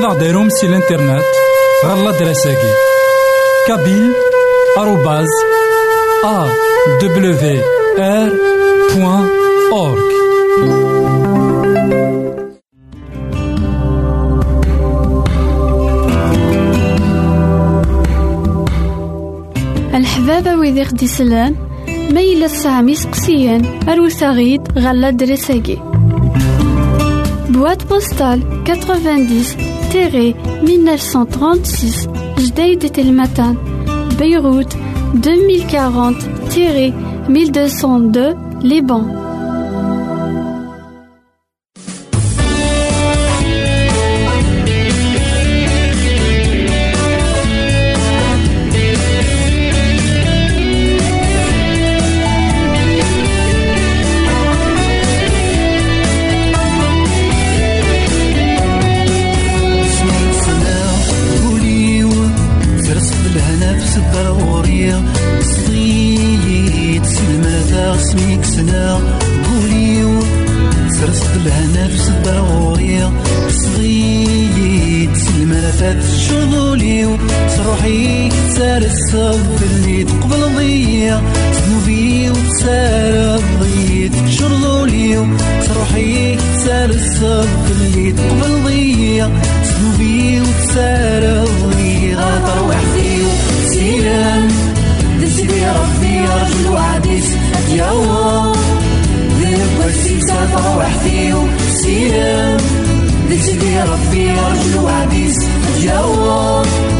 ماذا غديرهم سي الانترنت غالا دراساكي كابيل آروباز أ دبليو آر بوان أورك الحبابة ويدي غدي يسلم ما يلا سامي سقسيان أروساغيد غالا دراساكي Boîte postale 1936 Jdeïd Telmatan Beyrouth 2040 1202 Liban. تسار الصف اللي تقبل ضية تنوبي وتسار الضيت شغلوليو تروحي تسار الصف اللي تقبل ضية تنوبي وتسار الضية غاطر وحدي سيران دسبي ربي رجل وعديس يوا ذنب والسيسة وحدي سيران دسبي ربي رجل وعديس يوا ذنب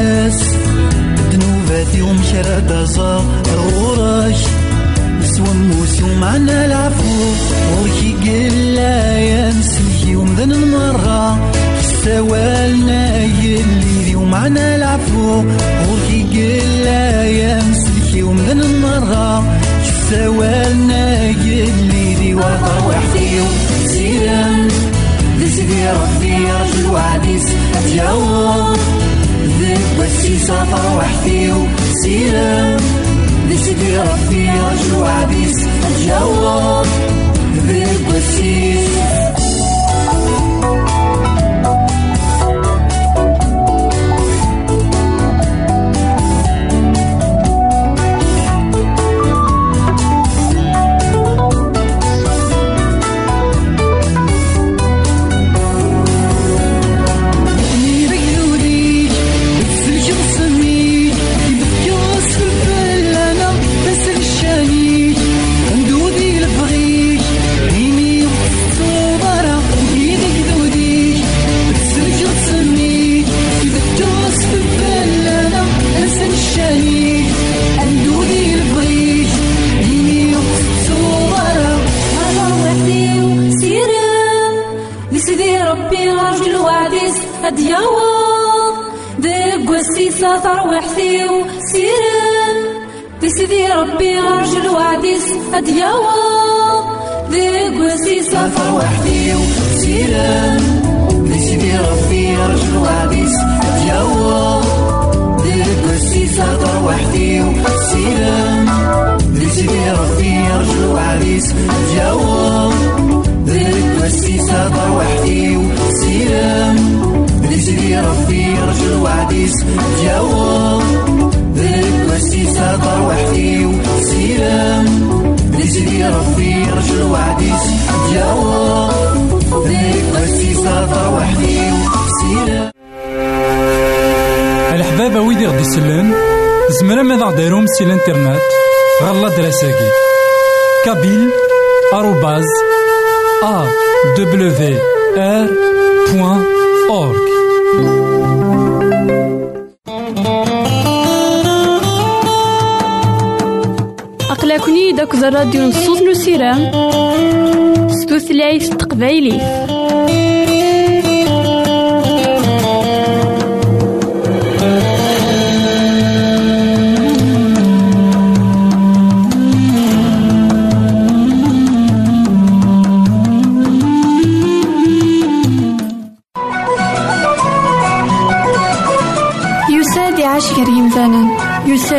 ذنوبة فيهم شراد رزا روراش سوا موسي ومعنا العفو وركي قلا يا مسلكي ومذن المرة. سوالنا يلي ومعنا العفو. وركي قلا يا مسلكي ومذن المرة. سوالنا يلي وطر وحدي سيران سيدي ربي رجل وعديس. اتيوم ذي بسي سفر وحدي سيران ذي سيدي ربي رجل وعديس اتيوم ذي بسي وعديس اتيوا ذيك السيسة دار وحدي ذي سيدي ربي رجل وعديس اتيوا ذيك السيسة دار وحدي ذي سيدي ربي رجل وعديس اتيوا ذيك السيسة دار وحدي سيران ويدي غدي يسلم زمرا ماذا غديرهم سي الانترنت غالا دراساكي كابيل آروباز أ دبليو آر بوان أورك أقلكني داك الراديو نصوص نسيران ستوثلايف تقبايلي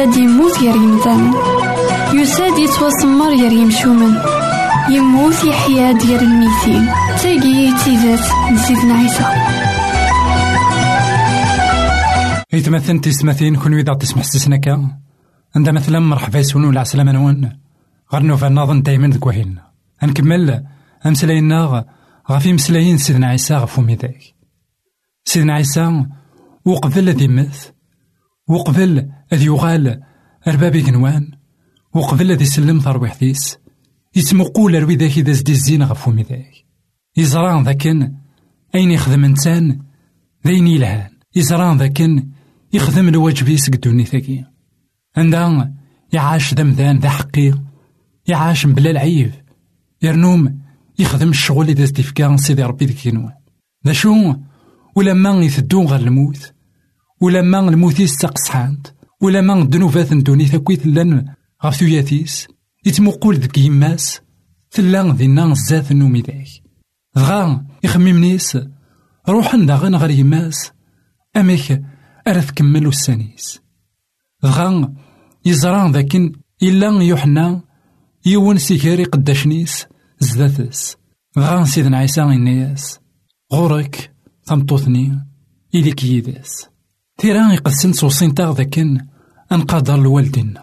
يساد يموت غير يمثالا يساد يتوسمر غير يمشومن يموت يحيا ديال الميتين تاقي تيزات نسيتنا عيسى يتمثل تسمثين كون إذا تسمح سسنكا عندما مثلا مرحبا يسونو العسلامة نوان غير نوفا ناظن دايما ذكوهين نكمل أمسلاينا غافي مسلايين سيدنا عيسى غفو ميداك سيدنا عيسى وقبل ذي مث وقبل ذي يغال أربابي كنوان وقبل ذي سلم ثروحثيس يتمقول روي ذاك إذا زدي الزين غفو ميداك. يزران ذاكن أين يخدم إنسان؟ ذين يلهان. يزران ذاكن يخدم الواجب يسق دوني ثاكي عندها يعاش ذمذان ذا حقي يعاش بلا العيب. يرنوم يخدم الشغل إذا استفكا سيدي ربي ذيك ينوان ذا شو؟ ولما يثدون غير الموت ولما الموت يستقصحانت ولما الذنوبات ندوني ثاكويت لأن غف ثوياتيس يتمقول ذك يماس تلا ذينا زات النومي ذاك دغا يخمم نيس روحا داغن غير يماس أميك أرا تكمل السانيس دغا يزران ذاكن إلا يوحنا يون سيكاري قداشنيس زداتس دغا سيدنا عيسى الناس غورك تمطوثني إليك يداس تيران يقدسن سوسين تاغ ذاكن أنقدر لوالدينا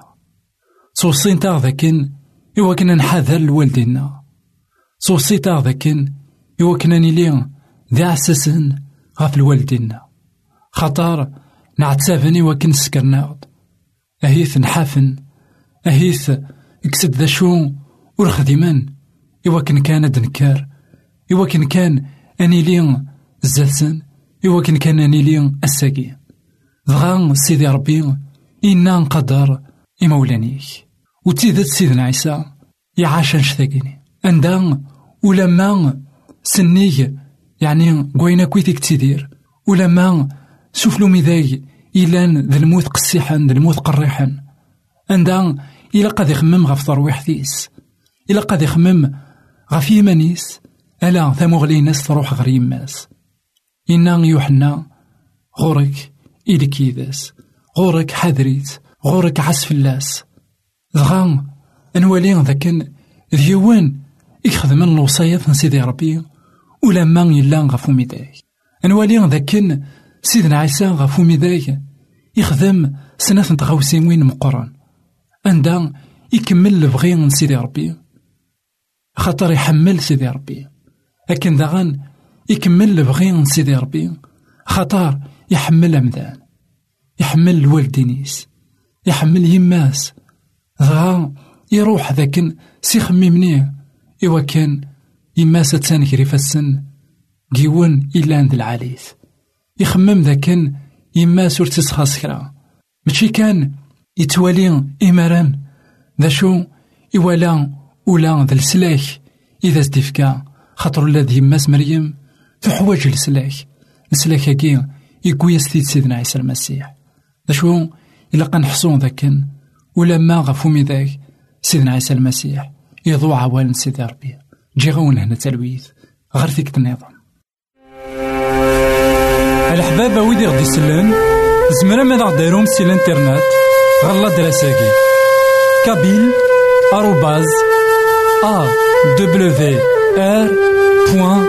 سوسين تاغ ذاكن إوا كنا نحاذر لوالدينا سوسي تاغ ذاكن إوا كنا نيلي ذي عساسن غاف الوالدينا خطار نعتسافن إوا كن سكرناغد أهيث نحافن أهيث اكسد ذا شو ور خديمان إوا كن كان دنكار إوا كان أنيلي زاسن إوا كان أنيلي الساقي دغا سيدي ربي إنا نقدر إمولانيك وتيدت سيدنا عيسى يعاش نشتاقيني عندها ولما سنيك يعني قوينا كويتك تيدير ولما سفلو ميداي إلان ذا الموت قسيحا ذا الموت قريحا عندها إلا قد يخمم غف ترويح ثيس إلا قد يخمم غف يمانيس ألا ثمغلي ناس تروح غير يماس إنا يوحنا غورك إلك يداس غورك حذريت غورك عسف اللاس دغا نولي ذاكن ديوان يخدم الوصايات سيدي ربي ولما يلا غفو ميداي. نولي ذاكن سيدنا عيسى غفو ميداي. يخدم سنة تغاوسين وين مقرن عندها يكمل البغي من سيدي ربي. خاطر يحمل سيدي ربي. لكن داغن يكمل البغي من سيدي ربي. خاطر يحمل أمدان. يحمل الوالدينيس يحمل يماس دغا يروح ذاكن سي خميمني إوا كان يماس تسانكري فالسن جيون إلا عند العاليث يخمم ذاكن يماس ور تسخاص كرا. ماشي كان يتوالي إمران ذا شو إوالا ولا ذا السلاك إذا ستفكا خاطر الذي يماس مريم في حواج السلاك السلاك هاكي يقوي ستيد سيدنا عيسى المسيح. شو إلا قنحصون ذاكن ولما غفو ذاك سيدنا عيسى المسيح يضوع عوالم سيدي ربي. جي غون هنا تلويث غير فيك النظام الحباب ويدي غدي يسلم زمرا ماذا غديرهم سي الإنترنت غالا دراساكي. كابيل آروباز أ دبليو آر بوان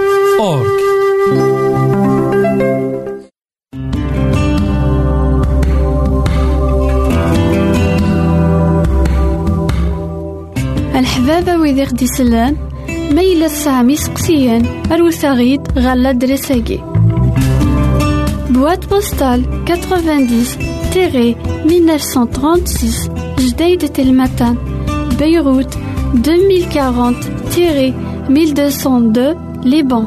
a wid i ɣ-d-isellen, ma yella tesɛam iseqsiyen, arut-aɣ-id ɣer ladres-agi. Boîte postale 90-1936 Jdeï de Telmatan, Beyrouth 2040-1202 Liban.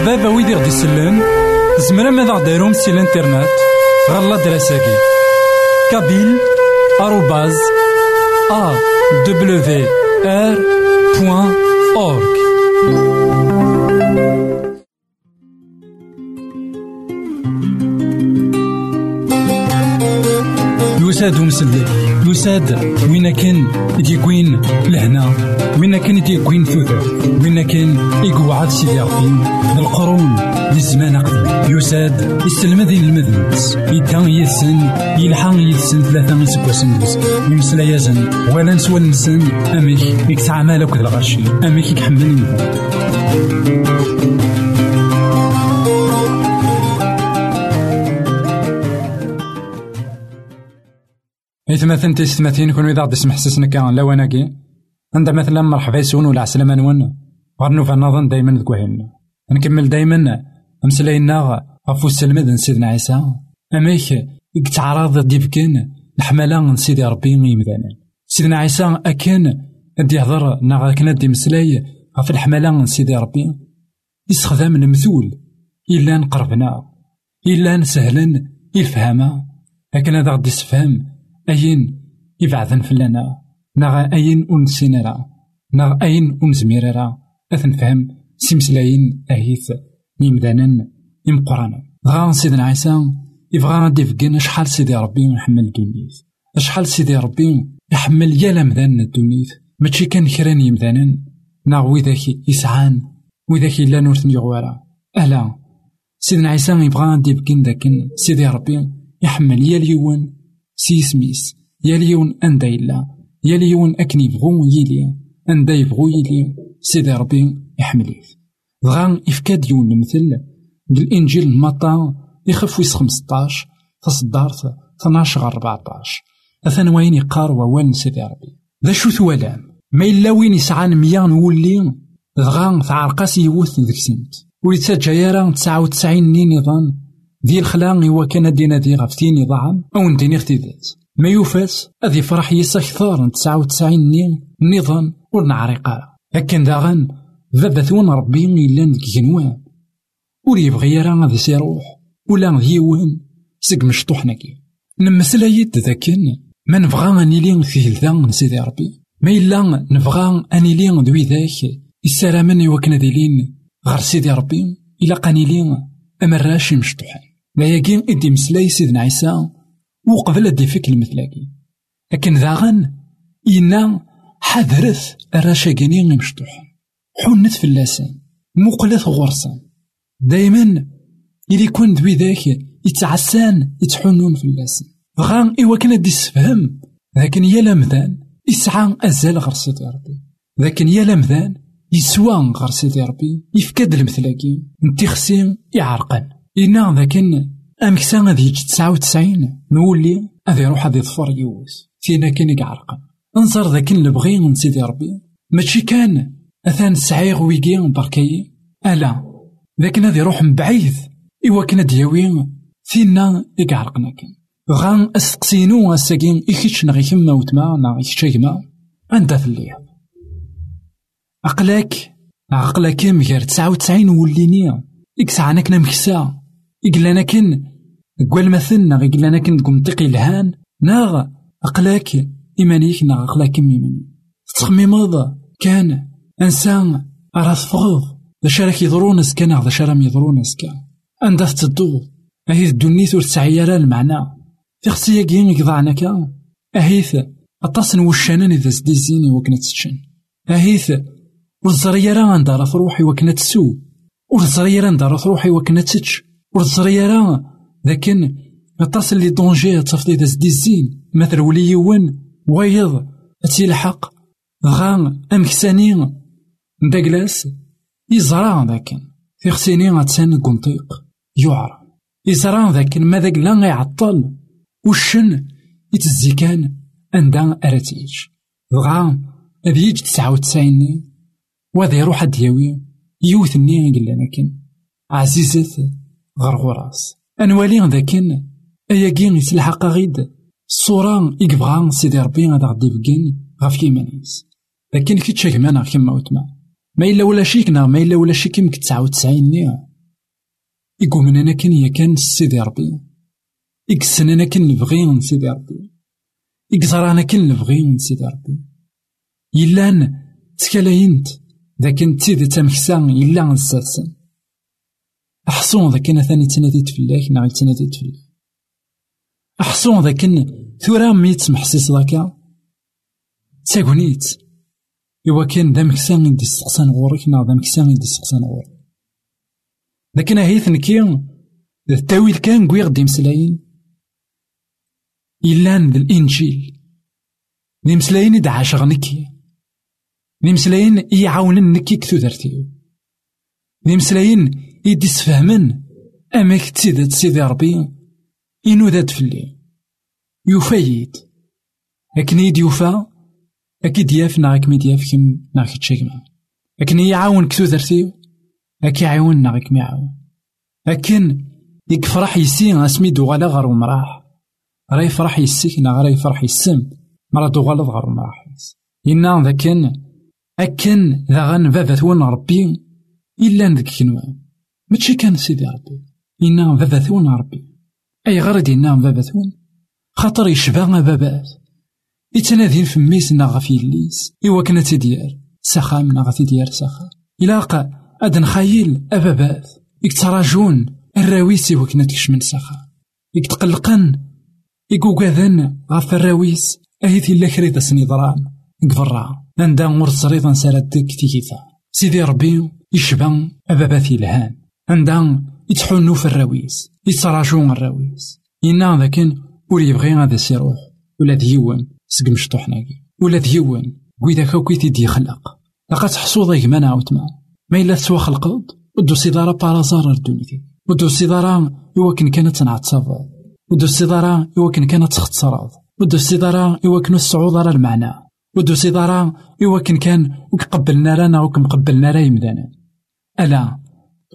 حباب ويدي غدي يسلم زمرا ماذا غديرهم سي الانترنت غالا دراساكي كابيل آروباز أ دبليو آر بوان أورك يساد ومسلي يساد وين كان يديكوين لهنا؟ وين كان يديكوين ثوثر وين كان يقعد سيدي ربي القرون للزمان قدم يساد يسلم ذي المذنبس يدان يسن يلحق يسن ثلاثة يسكوسن يمسلا يزن ولا نسوى نسن. أميك يكسع مالك الغشي أميك يحمل إثمثن تيستمثين كون إذا غدي سمح سسنا كان لواناكي عند مثلا مرحبا يسون ولا عسلامة نون غير في نظن دايما ذكوهن نكمل دايما. أمسلاينا غفو السلمد نسيدنا عيسى. أميك يتعرض ديفكين الحملة من سيدي ربي يمدانا سيدنا عيسى أكن أدي يهضر نا كان دي مسلاي. غف الحملة من سيدي ربي. يستخدم المثول إلا نقربنا. إلا نسهلا. الفهامة لكن هذا غدي يسفهم أين يبعثن فلانا؟ نغ أين أنسينا را؟ نغ أين أنزمير را؟ أثن فهم سمسلاين أهيث ميمدانا إمقرانا غا سيدنا عيسى يبغى غادي فكين شحال سيدي ربي يحمل الدنيث شحال سيدي ربي يحمل يا لمذان الدنيث ماشي كان كران يمذانا ناغ وذاك يسعان وذاك إلا نورثن يغوارا ألا سيدنا عيسى يبغى غادي فكين داكن سيدي ربي يحمل يا اليوان. سيسميس. يا اليون أندا إلا يا اليون أكن يبغو يلي. أندا يبغو يلي. سيدي ربي يحمليه. دغا إفكاد يون المثل. بالإنجيل مطا يخف ويس خمسطاش. تصدارت 12 غير 14 أثن وين يقار ووال سيدي ربي. ذا شو ثوالام ما إلا وين يسعان ميا نولي دغا تعرقاس يوث ذيك سنت. ويتسجى يرى تسعة وتسعين نظام ذي الخلاق هو كان دينا ذي غفتيني ضعم أو نديني اختيدات ما يوفاس أذي يفرح يسا من تسعة وتسعين نظام ورنعرقا لكن داغن ذا ثون ربي إلا ذيك جنوان ور يبغي يرى غادي سيروح ولا ذيوان سق مشطوحناكي نمسلا يد ذاكن ما نبغى أنيلي في ذا من سيدي ربي ما إلا نبغى أنيلي ذوي ذاك السلام وكنا ديلين غير سيدي ربي إلا قانيلي أمراش مشطوحان يقين إدي مسلاي سيدنا عيسى وقبل أدي فيك المثلاكي. لكن ذاغن إنا حذرث الرشاقيني مشطوح حنت في اللسان مقلث غرسان. دايما إلي كون دوي ذاك يتعسان يتحنون في اللسان غان إوا كان دي السفهم لكن يا لمذان يسعى أزال غير ربي. لكن يا لمذان يسوى غير ربي. يفكاد المثلاكي. نتي خسين يعرقن إنا ذاكن أمكسا غادي يجي تسعة وتسعين نولي غادي يروح غادي يظفر يوس فينا كان يعرقن انظر ذاك اللي من سيدي ربي. ماشي كان أثان سعيغ ويكي بركي ألا لكن هذا يروح من بعيد إوا كان دياوي فينا يقعرقنا كان غان أسقسينو أساقين إكيتش نغي كما وتما نغي كما أنت في الليل. أقلاك عقلك مغير تسعة وتسعين وليني. إكسعنا كنا مكسا إقلانا كن قوال مثلنا إقلانا كن قمطيقي إلهان ناغ أقلاك إيمانيك ناغ أقلاك إيماني. تخميمض كان إنسان راه تفغض ذا راك يضرون كان ذا راه يضرون كان عندها تدو أهيث الدنيث ور تسعي المعنى. تخصي كين يقضعنا كا أهيث أطاس وشانان إذا زديزيني وكنا تتشن أهيث والزرية راه عندها راه روحي تسو. والزرية راه عندها راه روحي وكنا والزرية راه لكن أطاس اللي دونجي تفضي إذا زديزين مثل ولي يوان ويض تيلحق غا أمكسانين داكلاس يزرع ذاك خسيني غاتسان قنطيق. يعرى. يزرع ذاك ما ذاك لا يعطل. وشن يتزي كان عندها أراتيج بغا هذا تسعة وتسعين. وهذا يروح دياوي يوثني قال لكن. عزيزة. غرغراس أنوالي ذاكن. أياكين يسلحق غيد. الصورة يقبغا سيدي ربي غادا غدي بكين غاف كيمانيس. لكن كي تشاك مانا كيما وتما. ما إلا ولا شيك نا ما إلا ولا شيك يمكن تسعة وتسعين نيا يقوم أنا كان يا كان سيدي ربي. يقسن أنا كان نبغي سيدي ربي. يقزر أنا كان نبغي سيدي ربي. يلان تكالاينت ذاك تيدي تمكسان يلا نساسن أحصون ذاك أنا ثاني تناديت فلاك ناغي تناديت فلاك أحصون ذاك ثورا ميت محسيس ذاك. تاكونيت. إوا كان ذا مكسان يدي السقسان غورك نا ذا مكسان يدي السقسان غورك لكن هيث نكي التأويل كان قوي غدي مسلاين إلان ذا الإنجيل. ذي مسلاين إدا عاشغ نكي. ذي مسلاين يعاونن نكي كثو درتيو ذي مسلاين يدي سفهمن. أماك تسيدات سيدي ربي إنو ذات فلي يفايد لكن يد يوفا أكيد ياف نا غيك ميدياف كيم نا كتشيكما لكن يعاون كثو درتيو أكي يعاون نا غيك ميعاون لكن يكفرح يسي أسمي دوغالا غار ومراح. راه يفرح يسيك نا راه يفرح يسم. مرا دوغالا غار ومراح. إنا ذاكن أكن ذا غن بابا ربي إلا ذاك كنوان. ماشي كان سيدي ربي إنا بابا ثون ربي أي غرد إنا بابا ثون خاطر يشبه بابات يتنادين في ميس غف يليس إوا كنا تديار سخام نا غف تديار سخام إلاقا أد نخيل أبابات يكتراجون الراويس إوا كنا تكشمن سخام يكتقلقن يقوقاذن غف الراويس أهيث إلا كريدة سنيضران قفرا لندا غور تصريض نسالت ديك تيكيثا سيدي ربي يشبه أبابات الهان عندها يتحنو في الراويس يتراجون الراويس إنا ذاكن ور يبغي غادا سيروح ولا ديوان سق مشطوحناكي ولا ديوان وإذا كوكي تيدي يخلق لقد حصوض يجمانا عاوتما ما إلا تسوى خلقض ودو سيدارا بارازار الدنيا ودو سيدارا يوكن كانت نعتصفض ودو السيدارا يوكن كانت تختصرض ودو السيدارا يوكن الصعود على المعنى ودو سيدارا يوكن كان وكقبلنا رانا وكمقبلنا راه يمدانا ألا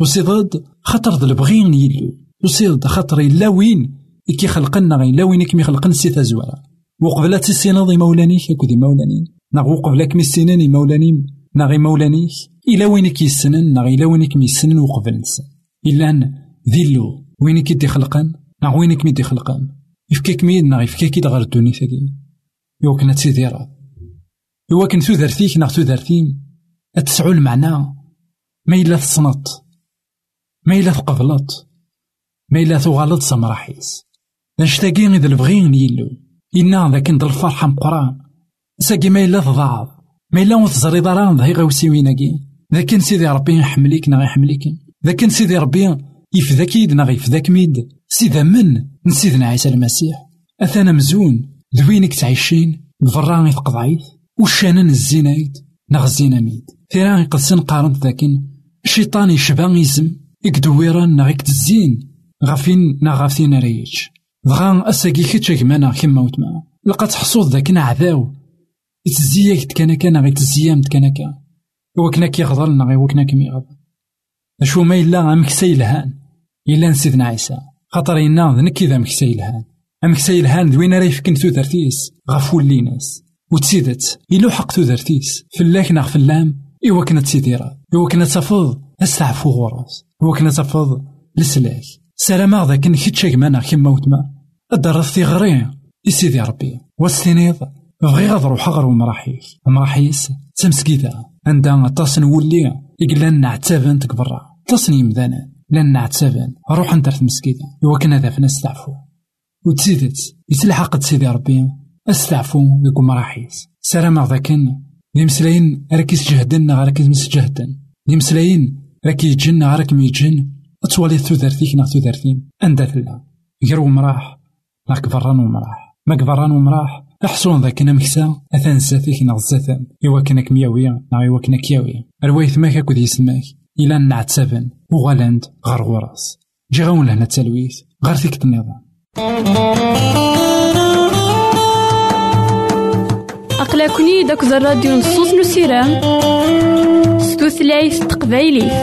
وسيضد خاطر ذا البغين يلو وسيضد خاطر إلا وين إكي خلقنا إلا وين كمي خلقنا سيتا زوارا وقبلا تسيناض مولانيك أكو دي مولانين ناغ وقبلا كمي السنان مولانين ناغي مولانيك إلا وين كي السنن ناغ إلا وين كمي السنن وقبل نسن. إلا ذيلو وين كي دي خلقان ناغ وين كمي دي خلقان. يفكيك ميد ناغ يفكيك دغر الدوني ثاني يوكنا تسيديرا. يوكن ثوثرتيك ناغ ثوثرتيم أتسعو المعنى. ما إلا تصنط. ما إلا تقبلط ما إلا تغلط سمراحيس. نشتاقي إذا البغين يلو. إنا ند الفرحة مقران. ساقي ما إلا تضاعف ما إلا وتزري ضران ذهي غوسي ويناكي ذاك سيدي ربي يحمليك نا يحمليك. ذاك سيدي ربي يفداك يد نا يفداك ميد. سيدا من؟ نسيدنا عيسى المسيح. أثانا مزون ذوينك تعيشين. بفران يفقد عيث وشانا الزينايد. نغ الزيناميد. ثيران يقدسن قارنت ذاكن. الشيطان يشبه يزم. يكدويران نا الزين غافين نا غافين ريج بغا أساقي كيتش كمانا كيما وتما لقات حصود ذاك عذاو يتزيا كان كان غي تزيا كان كان وكنا كيغضر نا غي وكنا كيغضر أشو ما إلا أمكسي الهان إلا نسيدنا عيسى خاطر إنا ذنكي ذا مكسي الهان أمكسي الهان ذوين راه يفكن ثوثرتيس غفو ليناس وتسيدت إلو حق ثوثرتيس فلاك ناغ فلام إوا كنا تسيديرا إوا كنا تفض أستعفو غراس إوا كنا تفض لسلاك سلام ذاك كيتش كمانا كيما وتما الدرس في غري. يسيدي ربي. والسنيض بغي غاد روح غير مراحيس. مراحيس تمسكيتا عندها تصن ولي يقلان نعتابن تكبرا. تصن يمدانا لأن نعتابن روح انت مسكيتا. إوا كنا ذا فينا استعفو وتزيدت. يتلحق سيدي ربي. أستعفو ذوك مراحيس. سلام ذاك لي مسلاين راكيس جهدن راكيس مسجهدن. لي مسلاين راكي يجن راك ميجن تولي تودرتيك نا تودرتين أندا تلا غير ومراح لا كبران ومراح. ما كبران ومراح أحسون ذاك مكسا أثان زاتيك نا زاتان إوا كنا كمياوية نا إوا كنا كياوية. روايت ماك أكو سماك إلا نعتسابن وغالاند غار غراس جي غاون لهنا التلويث غار فيك النظام. أقلكني داك الراديو نصوص نسيران tutlayt taqbaylit.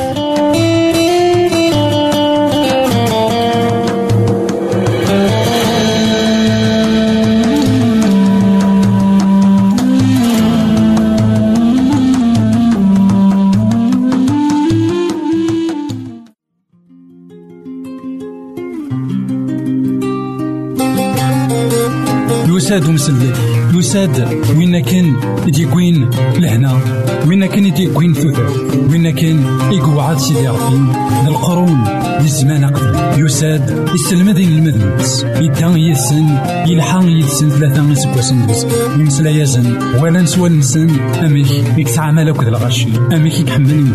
يساد مسلم يساد وين كان يديكوين لهنا؟ وين كان يديكوين ثوثر وين كان يقعد سيدي ربي؟ القرون للزمان قبل. يساد يسلمدين المذنبس يدان يسن يلحق يسن ثلاثة سكواسن بس يمسلا يزن ولا نسوى نسن. أميك يكتعمل أكد الغشي. أميك يكحمل